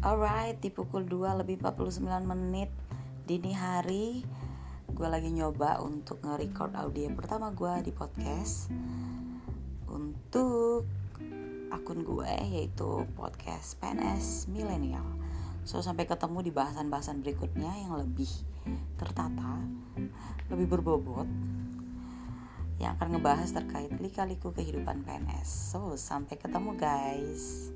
Alright, di pukul 2 lebih 49 menit dini hari Gue lagi nyoba untuk nge-record audio pertama gue di podcast Untuk akun gue yaitu podcast PNS Milenial. So sampai ketemu di bahasan-bahasan berikutnya yang lebih tertata Lebih berbobot yang akan ngebahas terkait lika-liku kehidupan PNS. So, sampai ketemu guys.